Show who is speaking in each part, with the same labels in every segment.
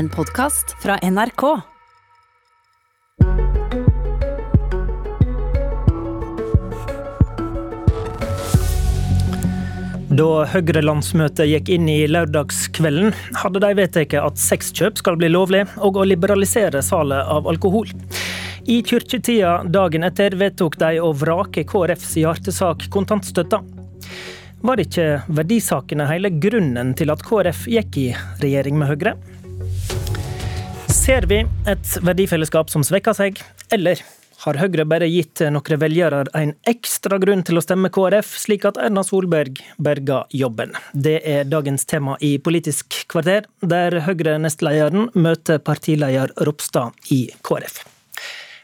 Speaker 1: En podkast fra NRK.
Speaker 2: Da Høyre-landsmøtet gikk inn i lørdagskvelden, hadde de vedtatt at sexkjøp skal bli lovlig, og å liberalisere salet av alkohol. I kirketida dagen etter vedtok de å vrake KrFs hjertesak kontantstøtta. Var ikke verdisakene hele grunnen til at KrF gikk i regjering med Høyre? Ser vi et verdifellesskap som svekker seg, eller har Høyre bare gitt noen velgere en ekstra grunn til å stemme KrF, slik at Erna Solberg berga jobben? Det er dagens tema i Politisk kvarter, der Høyre-nestlederen møter partileder Ropstad i KrF.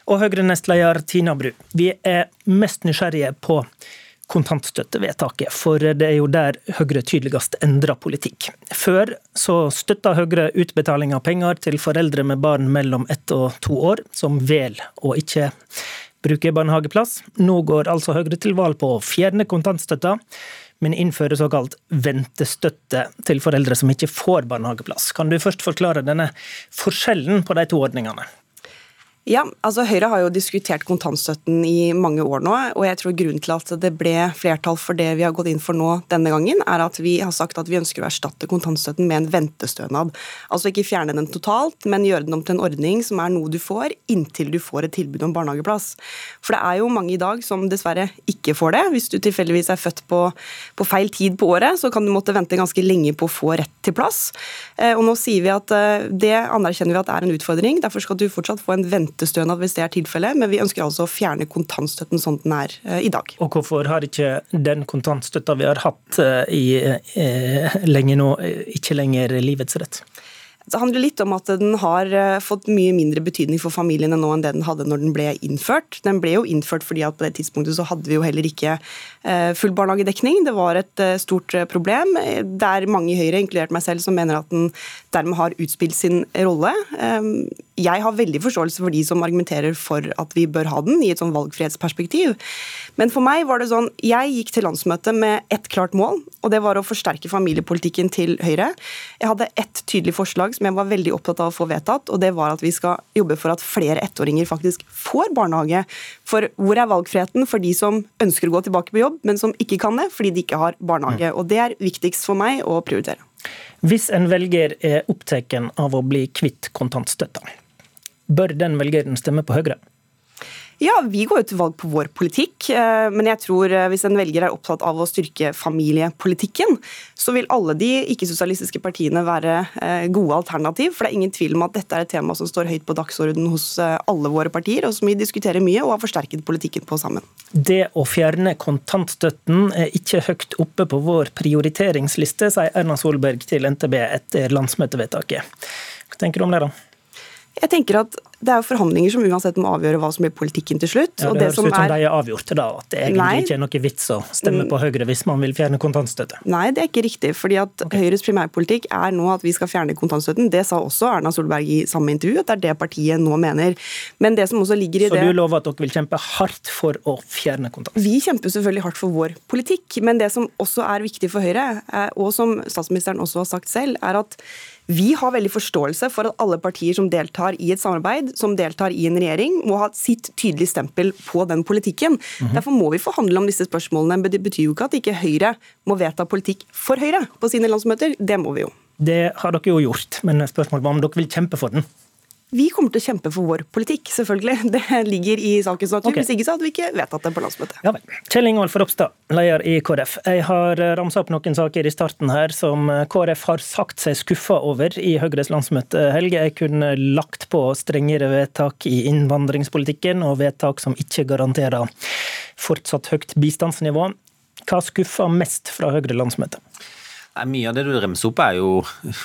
Speaker 2: Og Høyre-nestleder Tina Bru, vi er mest nysgjerrige på kontantstøttevedtaket, for det er jo der Høyre tydeligst endrer politikk. Før så støtta Høyre utbetaling av penger til foreldre med barn mellom ett og to år, som vel å ikke bruke barnehageplass. Nå går altså Høyre til valg på å fjerne kontantstøtta, men innføre såkalt ventestøtte til foreldre som ikke får barnehageplass. Kan du først forklare denne forskjellen på de to ordningene?
Speaker 3: Ja, altså Høyre har jo diskutert kontantstøtten i mange år nå. og jeg tror Grunnen til at det ble flertall for det vi har gått inn for nå denne gangen, er at vi har sagt at vi ønsker å erstatte kontantstøtten med en ventestønad. Altså ikke fjerne den totalt, men gjøre den om til en ordning som er noe du får inntil du får et tilbud om barnehageplass. For det er jo mange i dag som dessverre ikke får det. Hvis du tilfeldigvis er født på, på feil tid på året, så kan du måtte vente ganske lenge på å få rett til plass. Eh, og nå sier vi at eh, det anerkjenner vi at er en utfordring. Derfor skal du fortsatt få en ventestønad ventestønad hvis det er tilfellet, men vi ønsker altså å fjerne kontantstøtten sånn den er eh, i dag.
Speaker 2: Og hvorfor har ikke den kontantstøtta vi har hatt eh, i eh, lenge nå, ikke lenger livets rett?
Speaker 3: Det handler litt om at den har eh, fått mye mindre betydning for familiene nå enn det den hadde når den ble innført. Den ble jo innført fordi at på det tidspunktet så hadde vi jo heller ikke eh, full barnehagedekning. Det var et eh, stort problem. Det er mange i Høyre, inkludert meg selv, som mener at den dermed har utspilt sin rolle. Jeg har veldig forståelse for de som argumenterer for at vi bør ha den, i et sånn valgfrihetsperspektiv. Men for meg var det sånn, jeg gikk til landsmøtet med ett klart mål, og det var å forsterke familiepolitikken til Høyre. Jeg hadde ett tydelig forslag som jeg var veldig opptatt av å få vedtatt, og det var at vi skal jobbe for at flere ettåringer faktisk får barnehage. For hvor er valgfriheten for de som ønsker å gå tilbake på jobb, men som ikke kan det fordi de ikke har barnehage? Og det er viktigst for meg å prioritere.
Speaker 2: Hvis en velger er opptatt av å bli kvitt kontantstøtta, bør den velgeren stemme på Høyre?
Speaker 3: Ja, Vi går jo til valg på vår politikk, eh, men jeg tror eh, hvis en velger er opptatt av å styrke familiepolitikken, så vil alle de ikke-sosialistiske partiene være eh, gode alternativ. For det er ingen tvil om at dette er et tema som står høyt på dagsordenen hos alle våre partier, og som vi diskuterer mye og har forsterket politikken på sammen.
Speaker 2: Det å fjerne kontantstøtten er ikke høyt oppe på vår prioriteringsliste, sier Erna Solberg til NTB etter landsmøtevedtaket. Hva tenker du om det, da?
Speaker 3: Jeg tenker at Det er jo forhandlinger som uansett må avgjøre hva som blir politikken til slutt.
Speaker 2: Ja, det, høres ut som er... de er avgjort da, at det egentlig Nei. ikke er noe vits å stemme mm. på Høyre hvis man vil fjerne kontantstøtte.
Speaker 3: Nei, det er ikke riktig. fordi at okay. Høyres primærpolitikk er nå at vi skal fjerne kontantstøtten. Det sa også Erna Solberg i samme intervju, at det er det partiet nå mener. Men det som også ligger i
Speaker 2: Så
Speaker 3: det...
Speaker 2: Så du lover at dere vil kjempe hardt for å fjerne kontantstøtten?
Speaker 3: Vi kjemper selvfølgelig hardt for vår politikk, men det som også er viktig for Høyre, og som statsministeren også har sagt selv, er at vi har veldig forståelse for at alle partier som deltar i et samarbeid, som deltar i en regjering, må ha sitt tydelige stempel på den politikken. Mm -hmm. Derfor må vi forhandle om disse spørsmålene. Men det betyr jo ikke at ikke Høyre må vedta politikk for Høyre på sine landsmøter. Det må vi jo.
Speaker 2: Det har dere jo gjort, men spørsmålet var om dere vil kjempe for den?
Speaker 3: Vi kommer til å kjempe for vår politikk, selvfølgelig. Det ligger i sakens natur. Okay. Hvis ikke så hadde vi ikke vedtatt det på landsmøtet.
Speaker 2: Ja vel. Kjell Ingolf Ropstad, leder i KrF. Jeg har ramsa opp noen saker i starten her som KrF har sagt seg skuffa over i Høyres landsmøte. Helge, jeg kunne lagt på strengere vedtak i innvandringspolitikken og vedtak som ikke garanterer fortsatt høyt bistandsnivå. Hva skuffer mest fra Høyre landsmøte?
Speaker 4: Mye av det du remser opp er jo,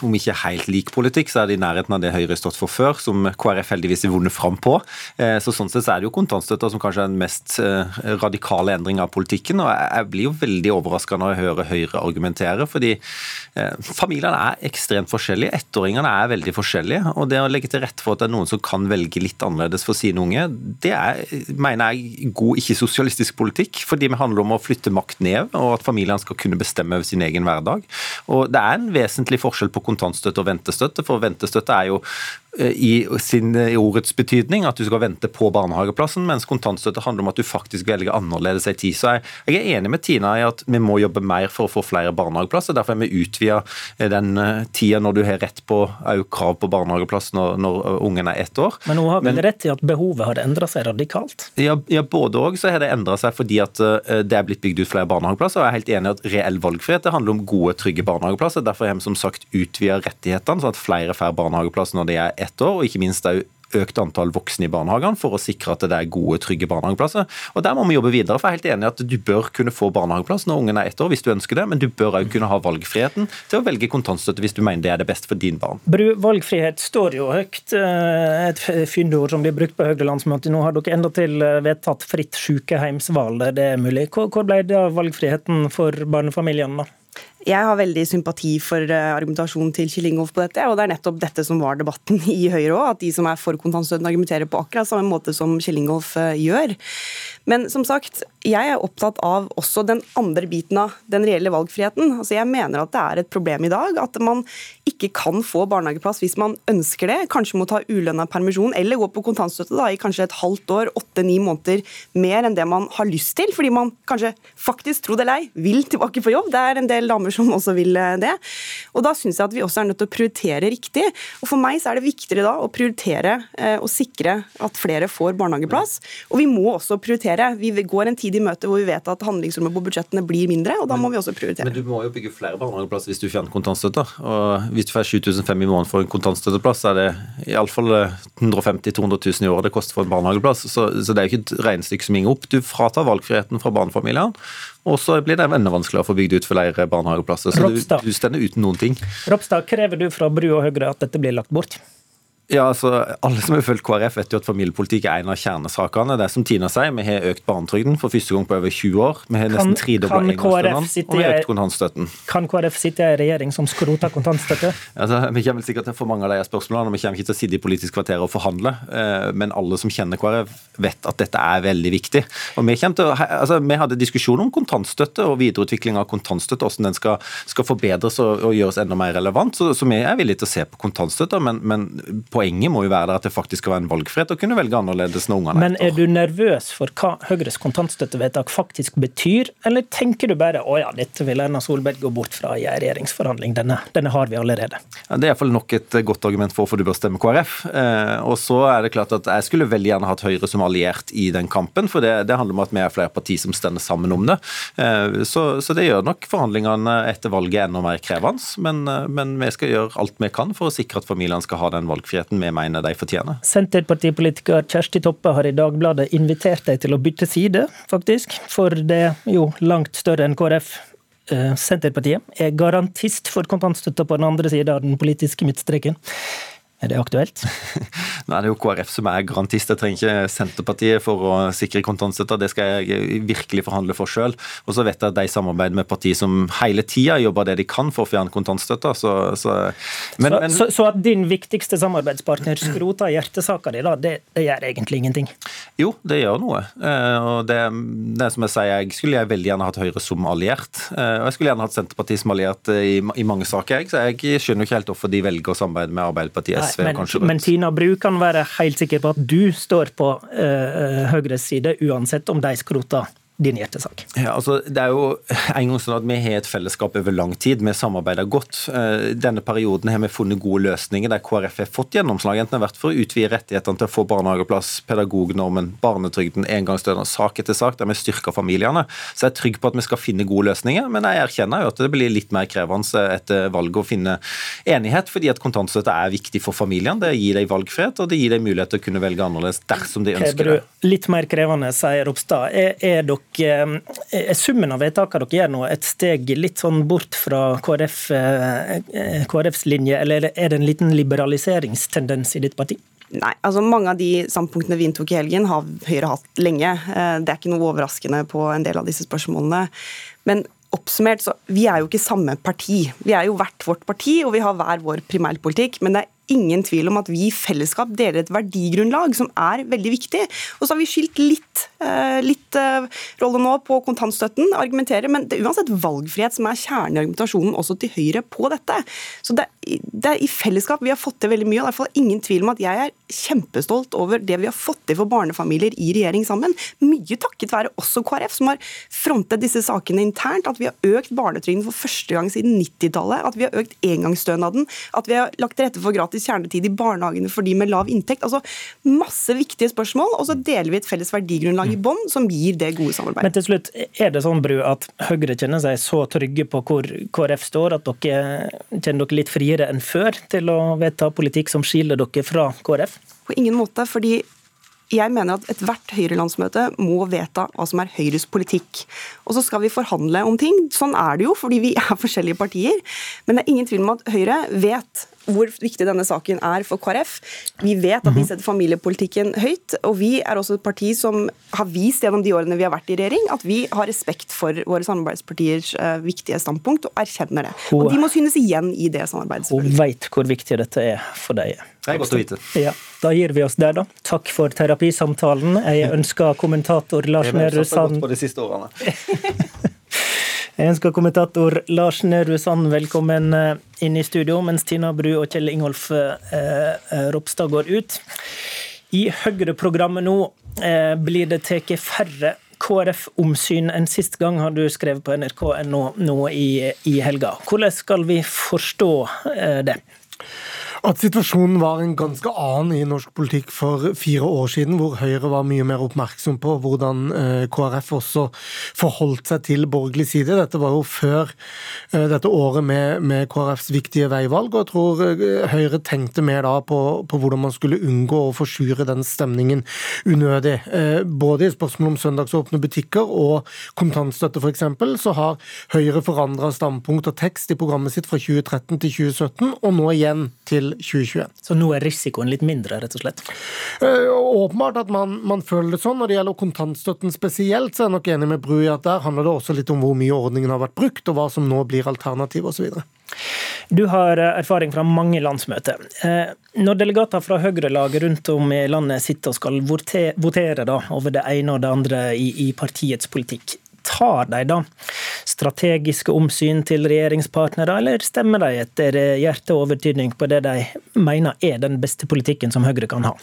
Speaker 4: om ikke helt lik politikk, så er det i nærheten av det Høyre har stått for før, som KrF heldigvis har vunnet fram på. Eh, så Sånn sett så er det jo kontantstøtta som kanskje er den mest eh, radikale endringa av politikken. og Jeg blir jo veldig overraska når jeg hører Høyre argumentere, fordi eh, familiene er ekstremt forskjellige. Ettåringene er veldig forskjellige. og Det å legge til rette for at det er noen som kan velge litt annerledes for sine unge, det er, mener jeg god ikke-sosialistisk politikk. Fordi det handler om å flytte makt ned, og at familiene skal kunne bestemme over sin egen hverdag. Og Det er en vesentlig forskjell på kontantstøtte og ventestøtte, for ventestøtte er jo i, sin, i, ordets betydning, at du skal vente på barnehageplassen, mens kontantstøtte handler om at du faktisk velger annerledes ei tid. Så jeg, jeg, er enig med Tina i at vi må jobbe mer for å få flere barnehageplasser. Derfor har vi utvida eh, den eh, tida når du har rett på krav på barnehageplass når, når ungen er ett år.
Speaker 2: Men hun har vel Men, rett i at behovet har endra seg radikalt?
Speaker 4: Ja, ja både òg så har det endra seg fordi at det er blitt bygd ut flere barnehageplasser. og Jeg er helt enig i at reell valgfrihet det handler om gode, trygge barnehageplasser. Derfor har vi som sagt utvida rettighetene, sånn at flere får barnehageplass når de er ett år, og ikke minst òg økt antall voksne i barnehagene for å sikre at det er gode, trygge barnehageplasser. Og Der må vi jobbe videre. for jeg er helt enig at Du bør kunne få barnehageplass når ungen er ett år, hvis du ønsker det, men du bør òg kunne ha valgfriheten til å velge kontantstøtte hvis du mener det er det beste for din barn.
Speaker 2: Bru, valgfrihet står jo høyt, eh, et fyndord som blir brukt på Høyre landsmøte. Nå har dere endatil eh, vedtatt fritt sykehjemsvalg, det er mulig. Hvor ble det av valgfriheten for barnefamiliene? da?
Speaker 3: Jeg har veldig sympati for eh, argumentasjonen til Kjell Ingolf på dette. og Det er nettopp dette som var debatten i Høyre òg. At de som er for kontantstøtten argumenterer på akkurat samme måte som Kjell Ingolf eh, gjør. Men som sagt, jeg er opptatt av også den andre biten av den reelle valgfriheten. Altså Jeg mener at det er et problem i dag at man ikke kan få barnehageplass hvis man ønsker det. Kanskje må ta ulønna permisjon eller gå på kontantstøtte da, i kanskje et halvt år, åtte-ni måneder mer enn det man har lyst til. Fordi man kanskje faktisk, tro det eller ei, vil tilbake på jobb. Det er en del damer som også vil eh, det. Og Da syns jeg at vi også er nødt til å prioritere riktig. Og For meg så er det viktigere da å prioritere eh, og sikre at flere får barnehageplass. Og vi må også prioritere. Vi går en tid i møte hvor vi vet at handlingsrommet på budsjettene blir mindre, og da må vi også prioritere.
Speaker 4: Men du må jo bygge flere barnehageplasser hvis du fjerner kontantstøtta. Og hvis du får 7500 i måneden for en kontantstøtteplass, er det iallfall 150 000-200 000 i året det koster for en barnehageplass. Så, så det er jo ikke et regnestykke som går opp. Du fratar valgfriheten fra barnefamiliene. Og så blir det enda vanskeligere å få bygd ut flere barnehageplasser. Så du, du stender uten noen ting.
Speaker 2: Ropstad, krever du fra Bru og Høyre at dette blir lagt bort?
Speaker 4: Ja, altså, Alle som har fulgt KrF, vet jo at familiepolitikk er en av kjernesakene. Det er som Tina sier, Vi har økt barnetrygden for første gang på over 20 år. Vi har nesten tredobla engangsstønaden, og vi har økt kontantstøtten.
Speaker 2: Kan KrF sitte i en regjering som skroter kontantstøtte?
Speaker 4: Altså, vi kommer sikkert til å få mange av de spørsmålene, og vi kommer ikke til å sitte i Politisk kvarter og forhandle. Eh, men alle som kjenner KrF, vet at dette er veldig viktig. Og Vi, til, altså, vi hadde diskusjon om kontantstøtte og videreutvikling av kontantstøtte, hvordan den skal, skal forbedres og, og, gjøres enda mer relevant. Så, så vi er villige til å se på kontantstøtte, men, men poenget må jo være at det faktisk skal være en valgfrihet å kunne velge annerledes når ungene
Speaker 2: Men er du nervøs for hva Høyres kontantstøttevedtak faktisk betyr, eller tenker du bare å ja, dette vil Erna Solberg gå bort fra i en regjeringsforhandling, denne, denne, har vi allerede?
Speaker 4: Ja, det er iallfall nok et godt argument for hvorfor du bør stemme KrF. Eh, og så er det klart at jeg skulle veldig gjerne hatt Høyre som alliert i den kampen, for det, det handler om at vi er flere partier som stender sammen om det. Eh, så, så, det gjør nok forhandlingene etter valget enda mer krevende, men, eh, men vi skal gjøre alt vi kan for å sikre at familiene skal ha den valgfriheten vi mener de fortjener.
Speaker 2: Senterpartipolitiker Kjersti Toppe har i Dagbladet invitert deg til å bytte side, faktisk. For det er jo langt større enn KrF. Eh, Senterpartiet er garantist for kontantstøtta på den andre sida av den politiske midtstreken. Er det aktuelt?
Speaker 4: Nå er det jo KrF som er garantist. Jeg trenger ikke Senterpartiet for å sikre kontantstøtta. Det skal jeg virkelig forhandle for sjøl. Og så vet jeg at de samarbeider med partier som hele tida jobber det de kan for å fjerne kontantstøtta. Så, så,
Speaker 2: men, så, så, så, at din viktigste samarbeidspartner skroter hjertesaka di, da, det, det, gjør egentlig ingenting?
Speaker 4: Jo, det gjør noe. Eh, og det, det som jeg sier, jeg skulle jeg veldig gjerne hatt Høyre som alliert. Eh, og jeg skulle gjerne hatt Senterpartiet som alliert i, i mange saker. Så jeg skjønner ikke helt hvorfor de velger å samarbeide med Arbeiderpartiet.
Speaker 2: SV men, kanskje Men Tina Bru kan være helt sikker på at du står på uh, Høyres side, uansett om de skroter din hjertesak?
Speaker 4: Ja, altså, det er jo en gang sånn at Vi har et fellesskap over lang tid. Vi samarbeider godt. Eh, denne perioden har vi funnet gode løsninger der KrF har fått gjennomslag. Enten det har vært for å utvide rettighetene til å få barnehageplass, pedagognormen, barnetrygden, engangsstønad, sak etter sak, der vi styrker familiene. Så jeg er trygg på at vi skal finne gode løsninger. Men jeg erkjenner jo at det blir litt mer krevende etter valget å finne enighet, fordi at kontantstøtte er viktig for familiene. Det gir dem valgfrihet, og det gir dem mulighet til å kunne velge annerledes dersom de ønsker det.
Speaker 2: Litt mer krevende, sier Ropstad. Er, er dere er summen av vedtakene dere gjør nå et steg litt sånn bort fra KrF, eh, KrFs linje, eller er det en liten liberaliseringstendens i ditt parti?
Speaker 3: Nei, altså Mange av de standpunktene vi inntok i helgen, har Høyre hatt lenge. Eh, det er ikke noe overraskende på en del av disse spørsmålene. Men oppsummert, så vi er jo ikke samme parti. Vi er jo hvert vårt parti, og vi har hver vår primærpolitikk. Men det er ingen tvil om at vi i fellesskap deler et verdigrunnlag som er veldig viktig. Og så har vi skilt litt, eh, litt eh, rolle nå på kontantstøtten, argumenterer, men det er uansett valgfrihet som er kjernen i argumentasjonen også til Høyre på dette. Så det, det er i fellesskap vi har fått til veldig mye, og det er iallfall ingen tvil om at jeg er kjempestolt over det vi har fått til for barnefamilier i regjering sammen. Mye takket være også KrF, som har frontet disse sakene internt. At vi har økt barnetrygden for første gang siden 90-tallet. At vi har økt engangsstønaden. At vi har lagt til rette for gratis kjernetid i barnehagene for de med lav inntekt. Altså masse viktige spørsmål, og så deler vi et felles verdigrunnlag i bånn som gir det gode samarbeidet.
Speaker 2: Men til slutt, er det sånn, Bru, at Høyre kjenner seg så trygge på hvor KrF står, at dere kjenner dere litt friere enn før til å vedta politikk som skiller dere fra KrF?
Speaker 3: På ingen måte, fordi jeg mener at ethvert Høyre-landsmøte må vedta hva som er Høyres politikk. Og så skal vi forhandle om ting. Sånn er det jo, fordi vi er forskjellige partier. Men det er ingen tvil om at Høyre vet hvor viktig denne saken er for KrF. Vi vet at vi mhm. setter familiepolitikken høyt, og vi er også et parti som har vist gjennom de årene vi har vært i regjering, at vi har respekt for våre samarbeidspartiers uh, viktige standpunkt, og erkjenner det. Og de må synes igjen i det samarbeidet.
Speaker 2: Hun veit hvor viktig dette er for deg.
Speaker 4: Det er godt å vite.
Speaker 2: Ja, Da gir vi oss der, da. Takk for terapisamtalen. Jeg ønsker kommentator Lars Nehru Sand
Speaker 4: på de siste årene.
Speaker 2: Jeg ønsker kommentator Lars Nehru Sand velkommen eh, inn i studio, mens Tina Bru og Kjell Ingolf eh, eh, Ropstad går ut. I Høyre-programmet nå eh, blir det tatt færre KrF-omsyn enn sist gang, har du skrevet på nrk.no nå i, i helga. Hvordan skal vi forstå eh, det?
Speaker 5: At situasjonen var en ganske annen i norsk politikk for fire år siden, hvor Høyre var mye mer oppmerksom på hvordan eh, KrF også forholdt seg til borgerlig side. Dette var jo før eh, dette året med, med KrFs viktige veivalg, og jeg tror eh, Høyre tenkte mer da på, på hvordan man skulle unngå å forsure den stemningen unødig. Både i spørsmål om søndagsåpne butikker og kontantstøtte f.eks., så har Høyre forandra standpunkt og tekst i programmet sitt fra 2013 til 2017, og nå igjen til 2021.
Speaker 2: Så nå er risikoen litt mindre, rett og slett?
Speaker 5: Eh, åpenbart at man, man, føler det sånn. Når det gjelder kontantstøtten spesielt, så er jeg nok enig med Bru i at der handler det også litt om hvor mye ordningen har vært brukt, og hva som nå blir alternativ osv.
Speaker 2: Du har eh, erfaring fra mange landsmøter. Eh, når delegater fra Høyre-lag rundt om i landet sitter og skal votere over det ene og det andre i, i partiets politikk, tar de da strategiske omsyn til regjeringspartnere, eller stemmer de etter hjerte og overtydning på det de mener er den beste politikken som Høyre kan ha?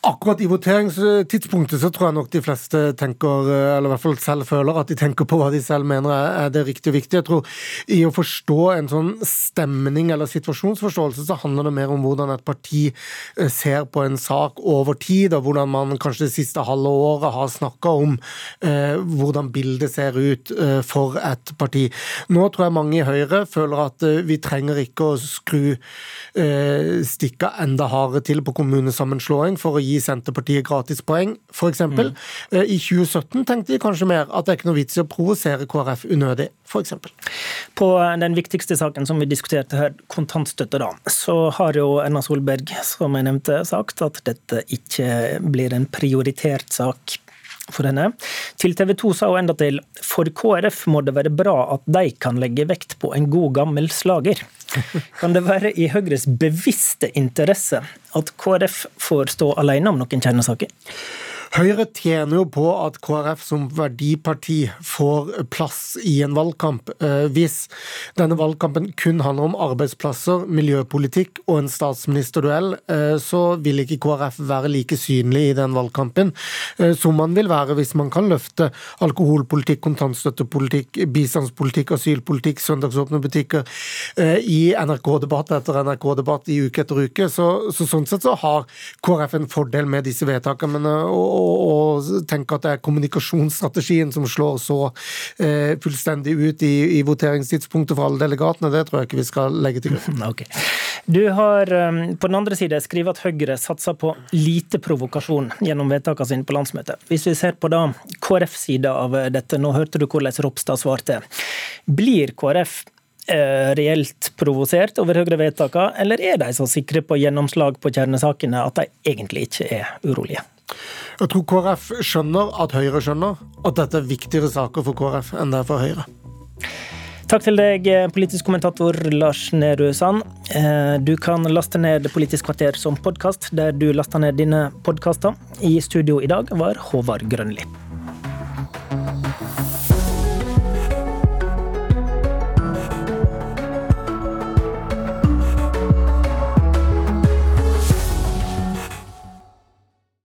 Speaker 5: Akkurat i voteringstidspunktet så tror jeg nok de fleste tenker, eller i hvert fall selv føler, at de tenker på hva de selv mener er det riktige og viktige. Jeg tror i å forstå en sånn stemning eller situasjonsforståelse, så handler det mer om hvordan et parti eh, ser på en sak over tid, og hvordan man kanskje det siste halve året har snakka om eh, hvordan bildet ser ut eh, for et parti. Nå tror jeg mange i Høyre føler at eh, vi trenger ikke å skru eh, stikka enda hardere til på kommunesammenslåing for å gi gi Senterpartiet gratispoeng, f.eks. Mm. Eh, I 2017 tenkte de kanskje mer at det er ikke noe vits i å provosere KrF unødig, f.eks.
Speaker 2: På den viktigste saken som vi diskuterte her, kontantstøtte, da, så har jo Erna Solberg, som jeg nevnte, sagt at dette ikke blir en prioritert sak for henne. Til TV 2 sa hun enda til for KrF må det være bra at de kan legge vekt på en god gammel slager. Kan det være i Høyres bevisste interesse at KrF får stå alene om noen kjernesaker?
Speaker 5: Høyre tjener jo på at KrF som verdiparti får plass i en valgkamp. Eh, hvis denne valgkampen kun handler om arbeidsplasser, miljøpolitikk og en statsministerduell, eh, så vil ikke KrF være like synlig i den valgkampen eh, som man vil være hvis man kan løfte alkoholpolitikk, kontantstøttepolitikk, bistandspolitikk, asylpolitikk, søndagsåpne butikker i NRK-debatt etter NRK-debatt i uke etter uke. Så, så, sånn sett så har KrF en fordel med disse vedtakene. Men, og, og, tenke at det er kommunikasjonsstrategien som slår så eh, fullstendig ut i, i, voteringstidspunktet for alle delegatene. Det tror jeg ikke vi skal legge til grunn.
Speaker 2: Okay. Du har um, på den andre side skrevet at Høyre satser på lite provokasjon gjennom vedtakene sine på landsmøtet. Hvis vi ser på da KrF-sida av dette, nå hørte du hvordan Ropstad svarte. Blir KrF eh, reelt provosert over Høyre-vedtakene, eller er de så sikre på gjennomslag på kjernesakene at de egentlig ikke er urolige?
Speaker 5: Jeg tror KrF skjønner at Høyre skjønner at dette er viktigere saker for KrF enn det er for Høyre.
Speaker 2: Takk til deg, politisk kommentator Lars Nehru Sand. Eh, du kan laste ned Politisk kvarter som podkast der du laster ned dine podkaster. I studio i dag var Håvard Grønli.